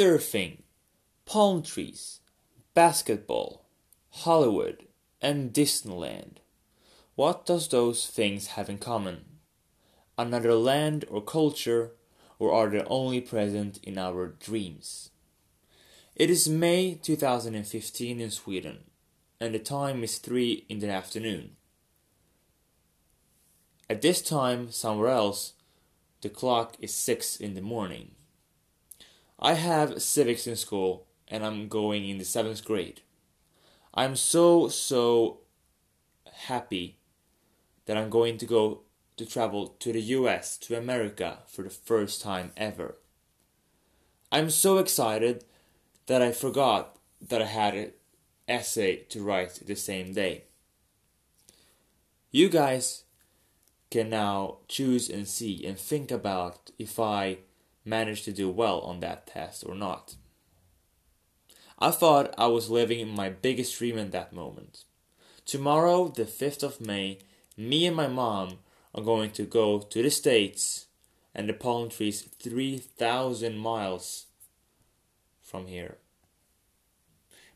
surfing, palm trees, basketball, Hollywood, and Disneyland. What does those things have in common? Another land or culture, or are they only present in our dreams? It is May 2015 in Sweden, and the time is 3 in the afternoon. At this time, somewhere else, the clock is 6 in the morning. I have civics in school, and I'm going in the 7th grade. I'm so, so happy that I'm going to go to travel to the US, to America, for the first time ever. I'm so excited that I forgot that I had an essay to write the same day. You guys can now choose and see and think about if I managed to do well on that test or not. I thought I was living my biggest dream in that moment. Tomorrow, the 5th of May, me and my mom are going to go to the States and the palm trees 3,000 miles from here.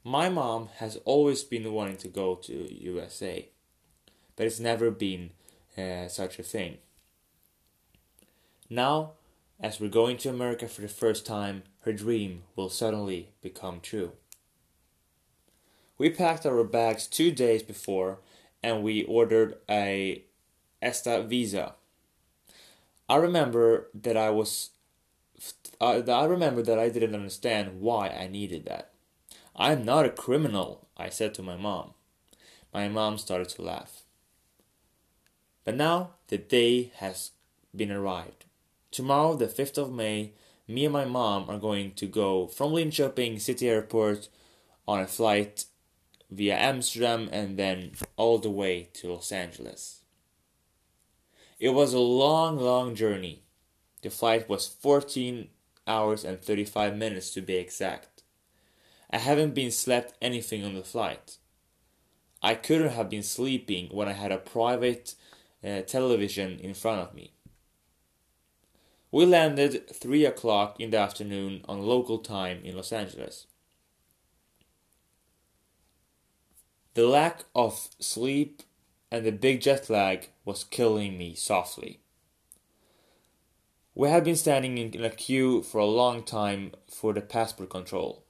My mom has always been wanting to go to USA, but it's never been uh, such a thing. Now, as we're going to America for the first time, her dream will suddenly become true. We packed our bags two days before and we ordered a ESTA visa. I remember that I was uh, I remember that I didn't understand why I needed that. I'm not a criminal, I said to my mom. My mom started to laugh. But now the day has been arrived. Tomorrow, the 5th of May, me and my mom are going to go from Linköping City Airport on a flight via Amsterdam and then all the way to Los Angeles. It was a long, long journey. The flight was 14 hours and 35 minutes to be exact. I haven't been slept anything on the flight. I couldn't have been sleeping when I had a private uh, television in front of me. We landed 3 o'clock in the afternoon on local time in Los Angeles. The lack of sleep and the big jet lag was killing me softly. We had been standing in a queue for a long time for the passport control.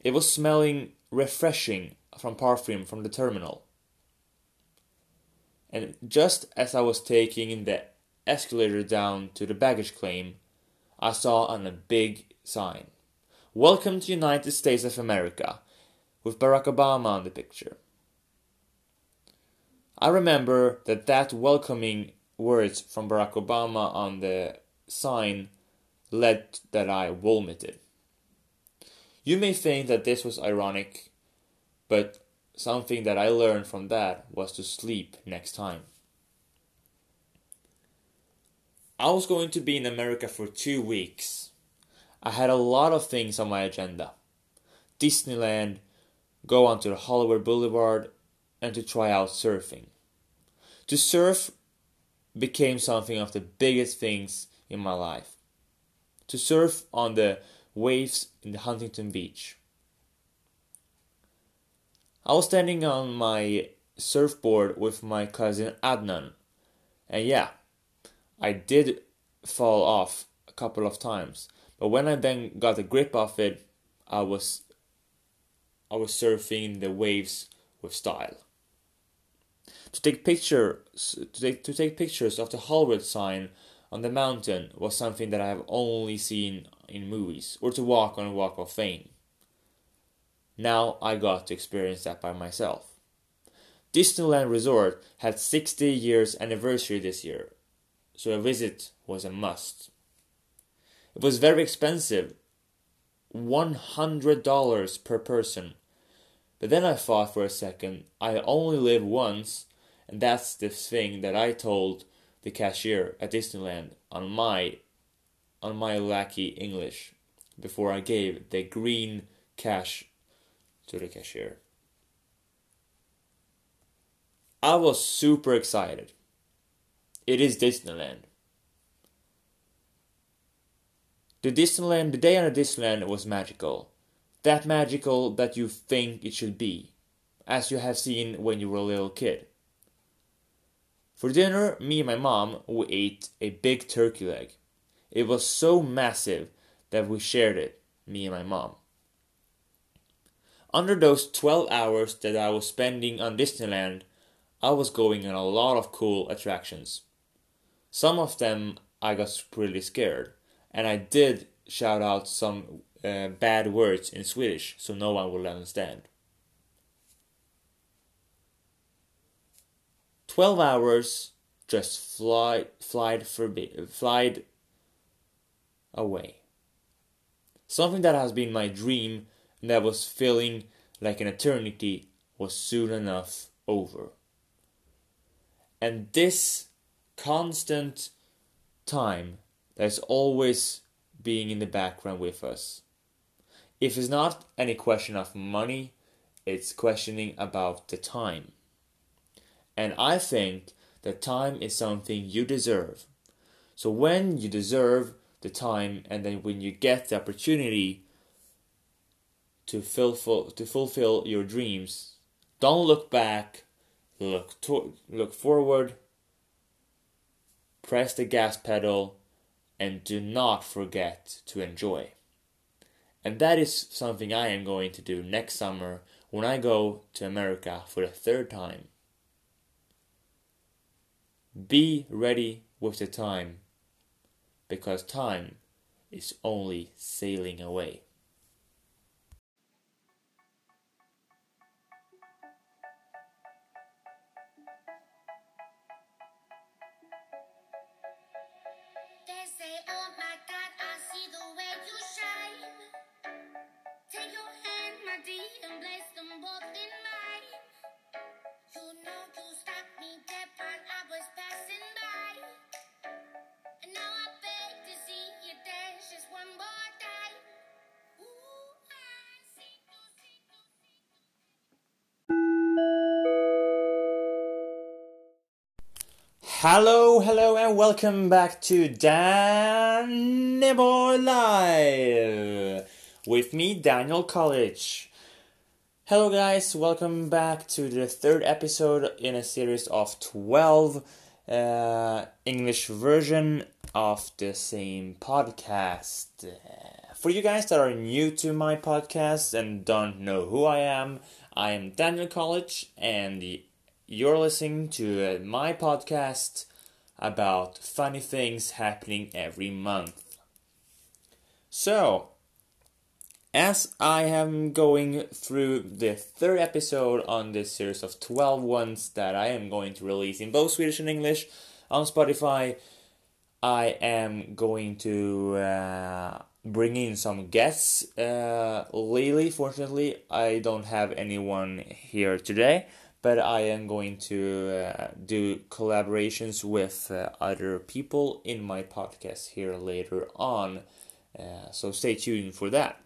It was smelling refreshing from perfume from the terminal. And just as I was taking in the escalator down to the baggage claim, I saw on a big sign Welcome to United States of America, with Barack Obama on the picture. I remember that that welcoming words from Barack Obama on the sign led that I vomited. You may think that this was ironic, but something that I learned from that was to sleep next time. I was going to be in America for two weeks. I had a lot of things on my agenda Disneyland, go onto the Hollywood Boulevard, and to try out surfing. To surf became something of the biggest things in my life. To surf on the waves in the Huntington Beach. I was standing on my surfboard with my cousin Adnan, and yeah, I did fall off a couple of times, but when I then got a grip of it, I was I was surfing the waves with style. To take pictures to take, to take pictures of the Hollywood sign on the mountain was something that I have only seen in movies, or to walk on a walk of fame. Now I got to experience that by myself. Disneyland Resort had 60 years anniversary this year, so a visit was a must. It was very expensive, $100 per person. But then I thought for a second, I only live once, and that's the thing that I told the cashier at Disneyland on my on my lackey English before I gave the green cash to the cashier. I was super excited. It is Disneyland. the Disneyland, the day on the Disneyland was magical. That magical that you think it should be, as you have seen when you were a little kid. For dinner, me and my mom, we ate a big turkey leg. It was so massive that we shared it, me and my mom. Under those 12 hours that I was spending on Disneyland, I was going on a lot of cool attractions. Some of them I got really scared, and I did shout out some uh, bad words in Swedish so no one will understand. 12 hours just fly, flied, forbi- flied away. Something that has been my dream and that was feeling like an eternity was soon enough over. And this constant time that's always being in the background with us. If it's not any question of money, it's questioning about the time. And I think that time is something you deserve. So when you deserve the time and then when you get the opportunity to fulfill to fulfill your dreams, don't look back, look to, look forward, press the gas pedal and do not forget to enjoy. And that is something I am going to do next summer when I go to America for the third time. Be ready with the time because time is only sailing away. Hello, hello, and welcome back to Danny Boy Live with me, Daniel Colic. Hello, guys, welcome back to the third episode in a series of 12 uh, English version of the same podcast. For you guys that are new to my podcast and don't know who I am, I am Daniel Colic, and the you're listening to uh, my podcast about funny things happening every month. So, as I am going through the third episode on this series of 12 ones that I am going to release in both Swedish and English on Spotify, I am going to uh, bring in some guests. Uh, lately, fortunately, I don't have anyone here today but I am going to uh, do collaborations with uh, other people in my podcast here later on. Uh, so stay tuned for that.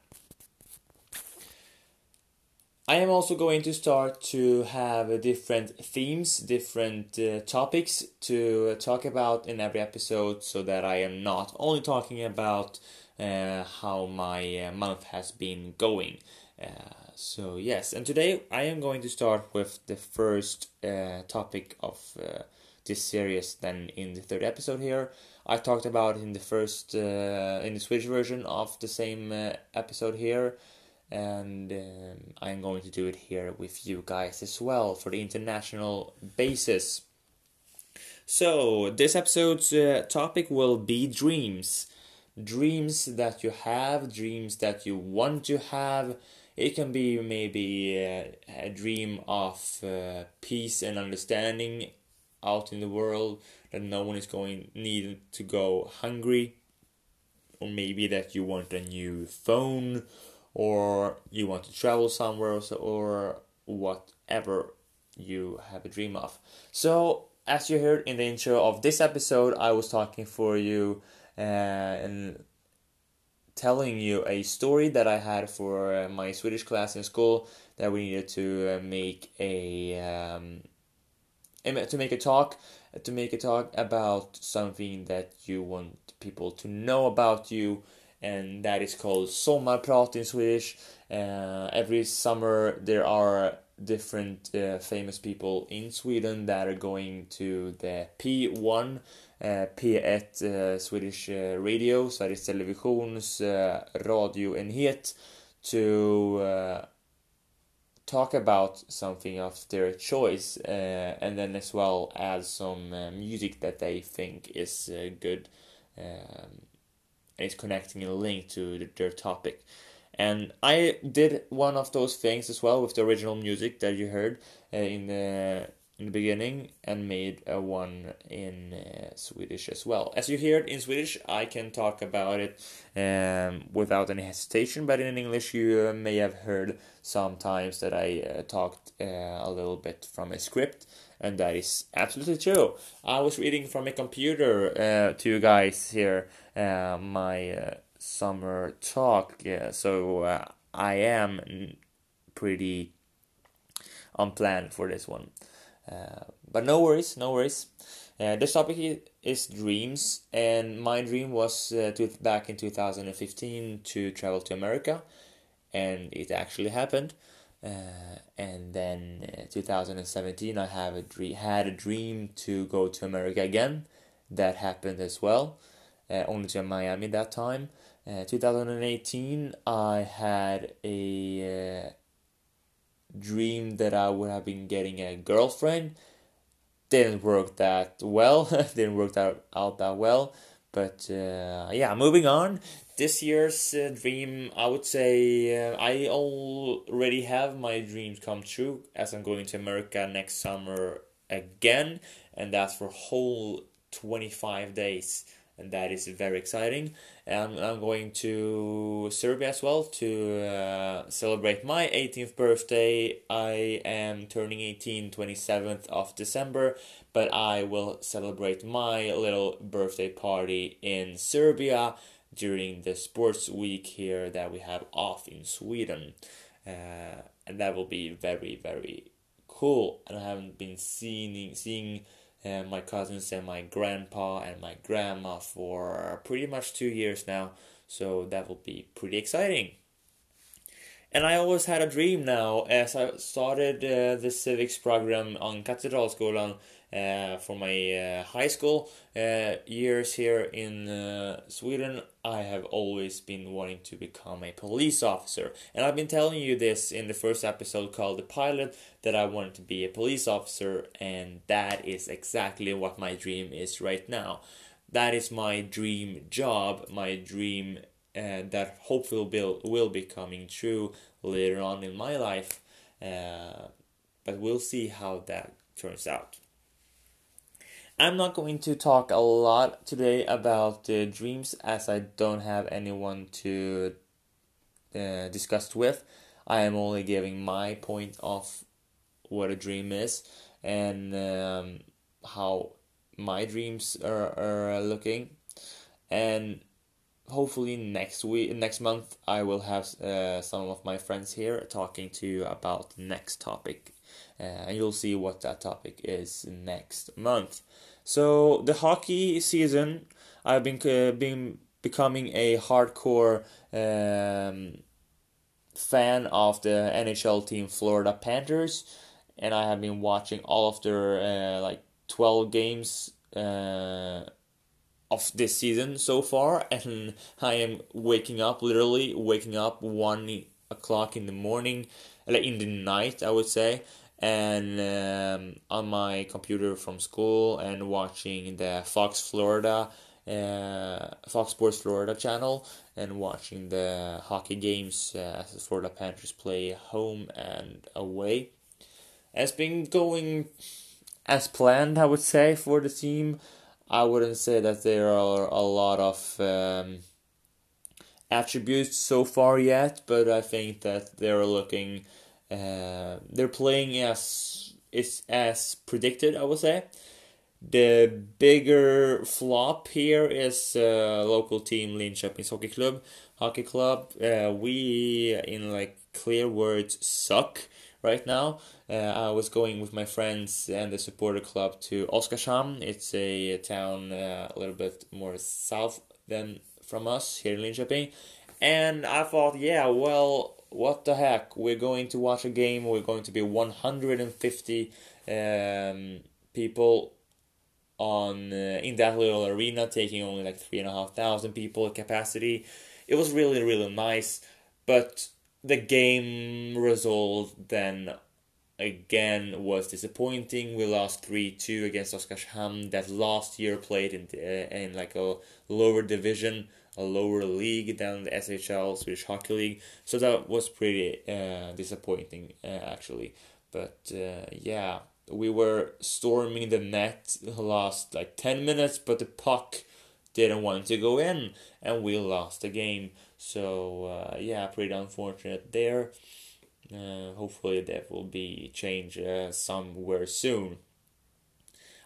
I am also going to start to have different themes, different uh, topics to talk about in every episode so that I am not only talking about uh, how my uh, month has been going. So yes, and today I am going to start with the first uh, topic of uh, this series. Then in the third episode here, I talked about in the first uh, in the Swedish version of the same uh, episode here, and um, I'm going to do it here with you guys as well for the international basis. So this episode's uh, topic will be dreams, dreams that you have, dreams that you want to have it can be maybe a, dream of uh, peace and understanding out in the world that no one is going need to go hungry. Or maybe that you want a new phone or you want to travel somewhere or whatever you have a dream of. So as you heard in the intro of this episode i was talking for you uh, and telling you a story that I had for uh, my Swedish class in school that we needed to uh, make a um, to make a talk to make a talk about something that you want people to know about you and that is called Sommarprat in Swedish. Uh, every summer there are different uh, famous people in Sweden that are going to the P1, uh, P1 uh, Swedish uh, radio, Sveriges Televisions radioenhet, to talk about something of their choice, uh, and then as well add some uh, music that they think is uh, good, um, is connecting a link to their topic. And I did one of those things as well with the original music that you heard in the in the beginning and made a one in uh, Swedish as well. As you hear it in Swedish, I can talk about it um, without any hesitation, but in English, you uh, may have heard sometimes that I uh, talked uh, a little bit from a script, and that is absolutely true. I was reading from a computer uh, to you guys here uh, my summer talk, yeah, so I am pretty unplanned for this one. Uh, but no worries, no worries. Uh, this topic is dreams, and my dream was uh, to, back in 2015 to travel to America, and it actually happened. Uh, and then uh, 2017, I have a dream, had a dream to go to America again. That happened as well, uh, only to Miami that time. 2018, I had a dream that I would have been getting a girlfriend. Didn't work that well. Didn't work out, out that well. But uh, yeah, moving on. This year's uh, dream, I would say, uh, I already have my dreams come true as I'm going to America next summer again, and that's for whole 25 days and that is very exciting. And I'm going to Serbia as well to uh, celebrate my 18th birthday. I am turning 18 27th of December, but I will celebrate my little birthday party in Serbia during the sports week here that we have off in Sweden. Uh, and that will be very, very cool. And I haven't been seeing seeing and my cousins and my grandpa and my grandma for pretty much two years now. So that will be pretty exciting. And I always had a dream now as I started uh, the civics program on Katedralskolan uh, for my uh, high school uh, years here in uh, Sweden, I have always been wanting to become a police officer. And I've been telling you this in the first episode called The Pilot that I wanted to be a police officer, and that is exactly what my dream is right now. That is my dream job, my dream uh, that hopefully will, will be coming true later on in my life. Uh, but we'll see how that turns out. I'm not going to talk a lot today about uh, dreams as I don't have anyone to uh, discuss with. I am only giving my point of what a dream is and um, how my dreams are, are looking. And hopefully next week, next month, I will have uh, some of my friends here talking to you about the next topic. Uh, and you'll see what that topic is next month. So the hockey season, I've been uh, been becoming a hardcore um, fan of the NHL team Florida Panthers, and I have been watching all of their uh, like twelve games. Uh, of this season so far, and I am waking up literally waking up one o'clock in the morning, like in the night, I would say, and um, on my computer from school and watching the Fox Florida, uh, Fox Sports Florida channel and watching the hockey games uh, as the Florida Panthers play home and away. It's been going as planned, I would say, for the team. I wouldn't say that there are a lot of um, attributes so far yet, but I think that they're looking uh, they're playing as is as predicted, I would say. The bigger flop here is uh, local team Linköping's Hockey Club. Hockey Club, uh, we in like clear words suck right now. Uh, I was going with my friends and the supporter club to Oskarshamn. It's a, town uh, a little bit more south than from us here in Linköping. And I thought, yeah, well, what the heck? We're going to watch a game. We're going to be 150 um, people on uh, in that little arena, taking only like three and a half thousand people capacity. It was really really nice, but the game result then again was disappointing. We lost three two against Oskarshamn that last year played in in like a lower division, a lower league than the SHL Swedish Hockey League. So that was pretty uh, disappointing uh, actually. But uh, yeah, we were storming the net the last like 10 minutes, but the puck didn't want to go in, and we lost the game. So, uh, yeah, pretty unfortunate there. Uh, hopefully, that will be changed uh, somewhere soon.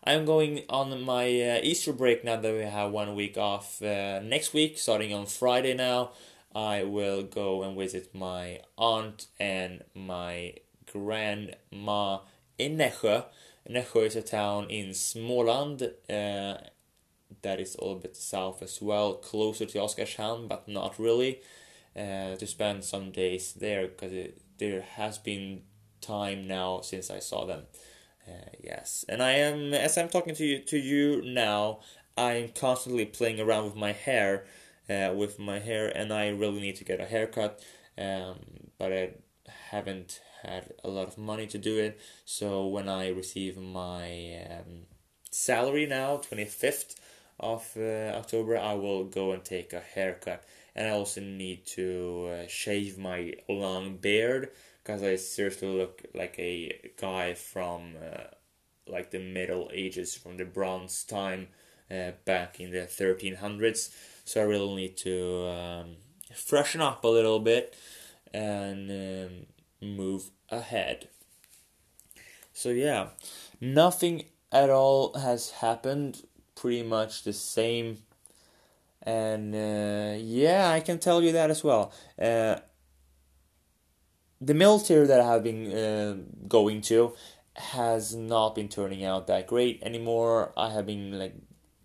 I'm going on my uh, Easter break now that we have one week off. Uh, next week, starting on Friday now, I will go and visit my aunt and my grandma in Nässjö. Nässjö is a town in Småland uh, that is a little bit south as well, closer to Oskarshamn, but not really. Uh, to spend some days there because there has been time now since I saw them. Uh, yes, and I am as I'm talking to you to you now. I'm constantly playing around with my hair, uh, with my hair, and I really need to get a haircut. Um, but I haven't had a lot of money to do it. So when I receive my um, salary now, 25th of uh, October, I will go and take a haircut. And I also need to uh, shave my long beard because I seriously look like a guy from uh, like the Middle Ages, from the Bronze time back in the 1300s. So I really need to um, freshen up a little bit and um, move ahead. So, yeah, nothing at all has happened, pretty much the same. And uh, yeah, I can tell you that as well. Uh, the military that I have been uh, going to has not been turning out that great anymore. I have been like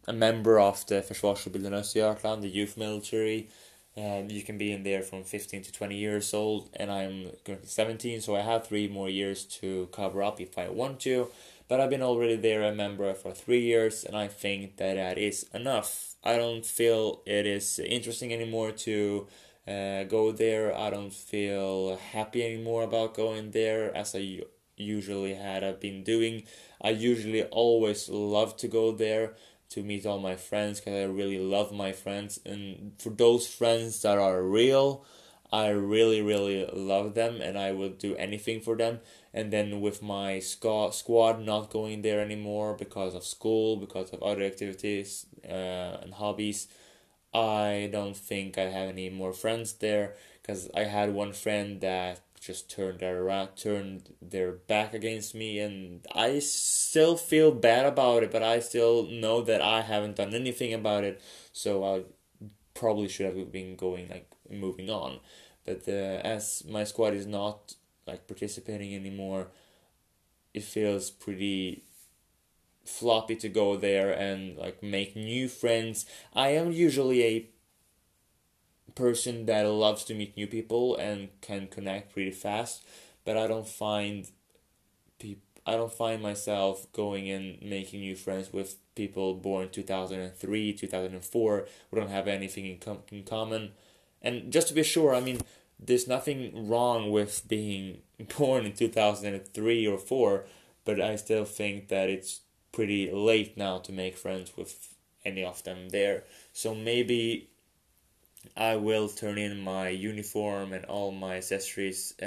a member of the Försvarsutbildarna Östergötland, the youth military, and you can be in there from 15 to 20 years old and i'm currently 17 so i have three more years to cover up if i want to but i've been already there a member for three years and i think that that is enough. I don't feel it is interesting anymore to uh, go there. I don't feel happy anymore about going there as i usually had i've been doing. I usually always love to go there to meet all my friends because I really love my friends. And for those friends that are real, I really, really love them and I will do anything for them. And then with my squad, squad not going there anymore because of school, because of other activities uh, and hobbies, I don't think I have any more friends there because I had one friend that just turned their around, turned their back against me, and I still feel bad about it. But I still know that I haven't done anything about it, so I probably should have been going like moving on. But uh, as my squad is not like participating anymore, it feels pretty floppy to go there and like make new friends. I am usually a person that loves to meet new people and can connect pretty fast, but I don't find I don't find myself going and making new friends with people born 2003, 2004 We don't have anything in, com- in common. And just to be sure, I mean, there's nothing wrong with being born in 2003 or 4, but I still think that it's pretty late now to make friends with any of them there. So maybe I will turn in my uniform and all my accessories uh,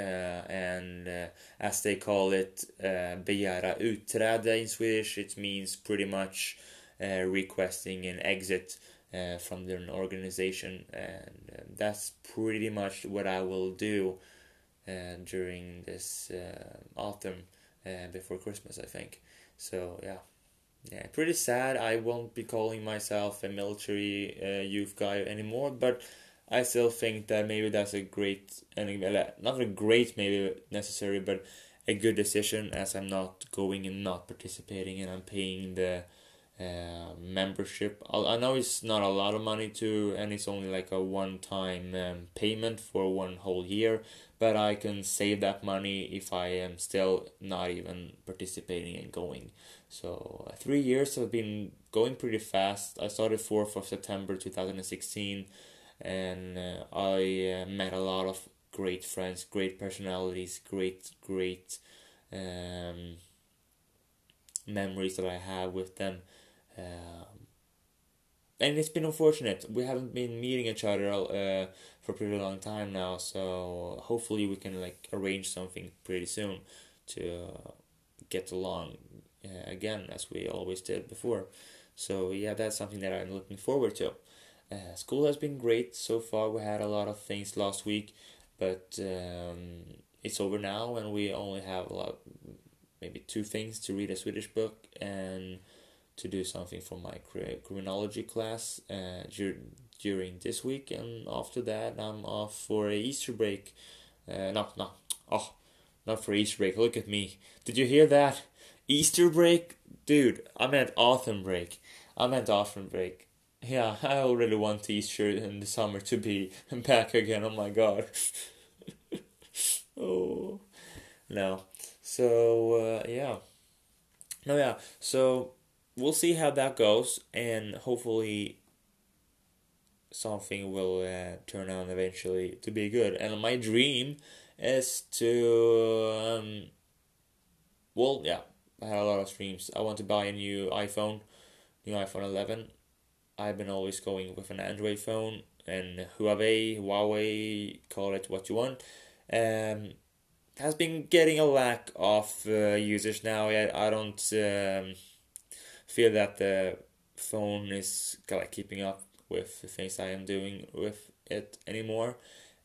and uh, as they call it uh, begära utträde in Swedish it means pretty much uh, requesting an exit uh, from their organization and uh, that's pretty much what I will do uh, during this autumn before Christmas I think so yeah yeah, pretty sad. I won't be calling myself a military uh, youth guy anymore, but I still think that maybe that's a great not a great maybe necessary, but a good decision as I'm not going and not participating and I'm paying the uh, membership. I know it's not a lot of money to, and it's only like a one time um, payment for one whole year, but I can save that money if I am still not even participating and going. So uh, three years have been going pretty fast. I started 4th of September 2016 and uh, I uh, met a lot of great friends, great personalities, great, great um, memories that I have with them. Um, and it's been unfortunate. We haven't been meeting each other uh, for a pretty long time now, so hopefully we can like arrange something pretty soon to uh, get along uh, again as we always did before. So yeah, that's something that I'm looking forward to. Uh, school has been great so far. We had a lot of things last week, but um, it's over now, and we only have a lot, maybe two things to read a Swedish book and to do something for my criminology class uh, dur- during this week, and after that I'm off for a Easter break. Uh, no, no, oh, not for Easter break. Look at me. Did you hear that? Easter break, dude. I meant autumn break. I meant autumn break. Yeah, I already want Easter in the summer to be back again. Oh my god. oh no. So uh, yeah. No, yeah. So we'll see how that goes, and hopefully something will uh, turn out eventually to be good. And my dream is to, um, well, yeah, I had a lot of dreams. I want to buy a new iPhone, new iPhone 11. I've been always going with an Android phone and Huawei, Huawei, call it what you want. Um, has been getting a lack of uh, users now. I, I don't um, feel that the phone is like keeping up with the things I am doing with it anymore.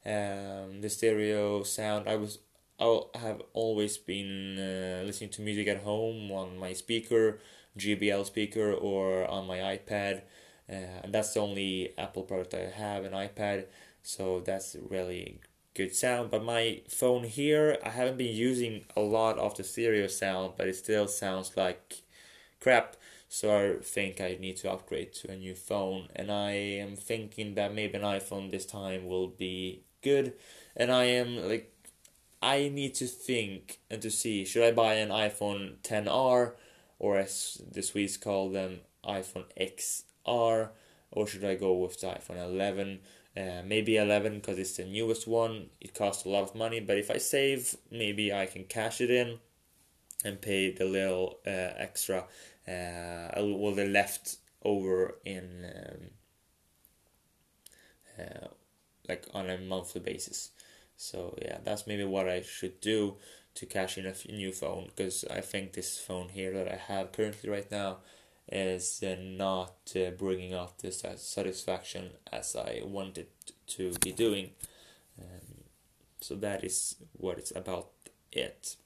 Um, the stereo sound I was I have always been uh, listening to music at home on my speaker, JBL speaker, or on my iPad. Uh, and that's the only Apple product I have, an iPad. So that's really good sound. But my phone here, I haven't been using a lot of the stereo sound, but it still sounds like crap. So I think I need to upgrade to a new phone. And I am thinking that maybe an iPhone this time will be good. And I am like I need to think and to see should I buy an iPhone 10R or as the Swedes call them iPhone XR or should I go with the iPhone 11? Uh, maybe 11 because it's the newest one. It costs a lot of money, but if I save, maybe I can cash it in and pay the little uh, extra, uh, well, the left over in um, uh, like on a monthly basis. So yeah, that's maybe what I should do to cash in a new phone because I think this phone here that I have currently right now is uh, not uh, bringing out the satisfaction as I wanted to be doing. Um, so that is what it's about it.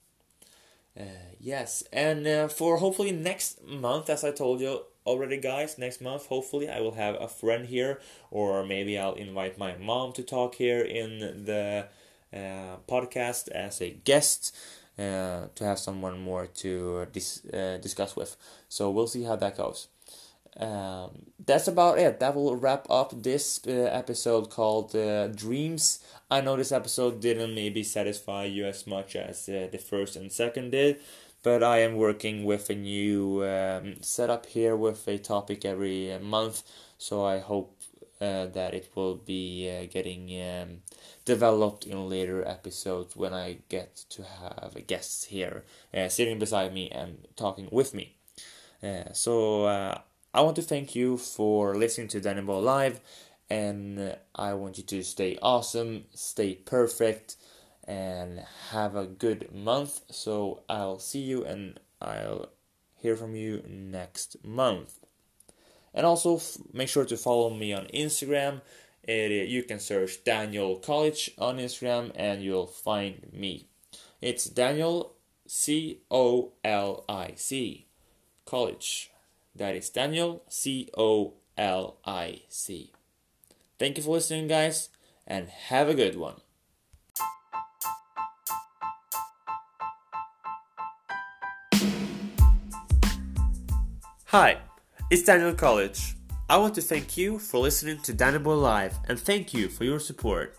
Uh, yes, and uh, for hopefully next month, as I told you already, guys, next month, hopefully I will have a friend here, or maybe I'll invite my mom to talk here in the uh, podcast as a guest uh, to have someone more to dis- uh, discuss with. So we'll see how that goes. Um, that's about it. That will wrap up this uh, episode called uh, Dreams. I know this episode didn't maybe satisfy you as much as uh, the first and second did, but I am working with a new um, setup here with a topic every month. So I hope uh, that it will be uh, getting um, developed in later episodes when I get to have guests here uh, sitting beside me and talking with me. Uh, so uh, I want to thank you for listening to Daniel Live, and I want you to stay awesome, stay perfect, and have a good month. So I'll see you and I'll hear from you next month. And also f- make sure to follow me on Instagram. It, you can search Daniel Colic on Instagram and you'll find me. It's Daniel C O L I C Colic. That is Daniel C O L I C. Thank you for listening, guys, and have a good one. Hi. It's Daniel Colic. I want to thank you for listening to Danable Live and thank you for your support.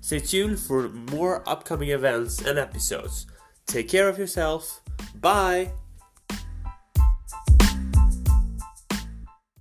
Stay tuned for more upcoming events and episodes. Take care of yourself. Bye!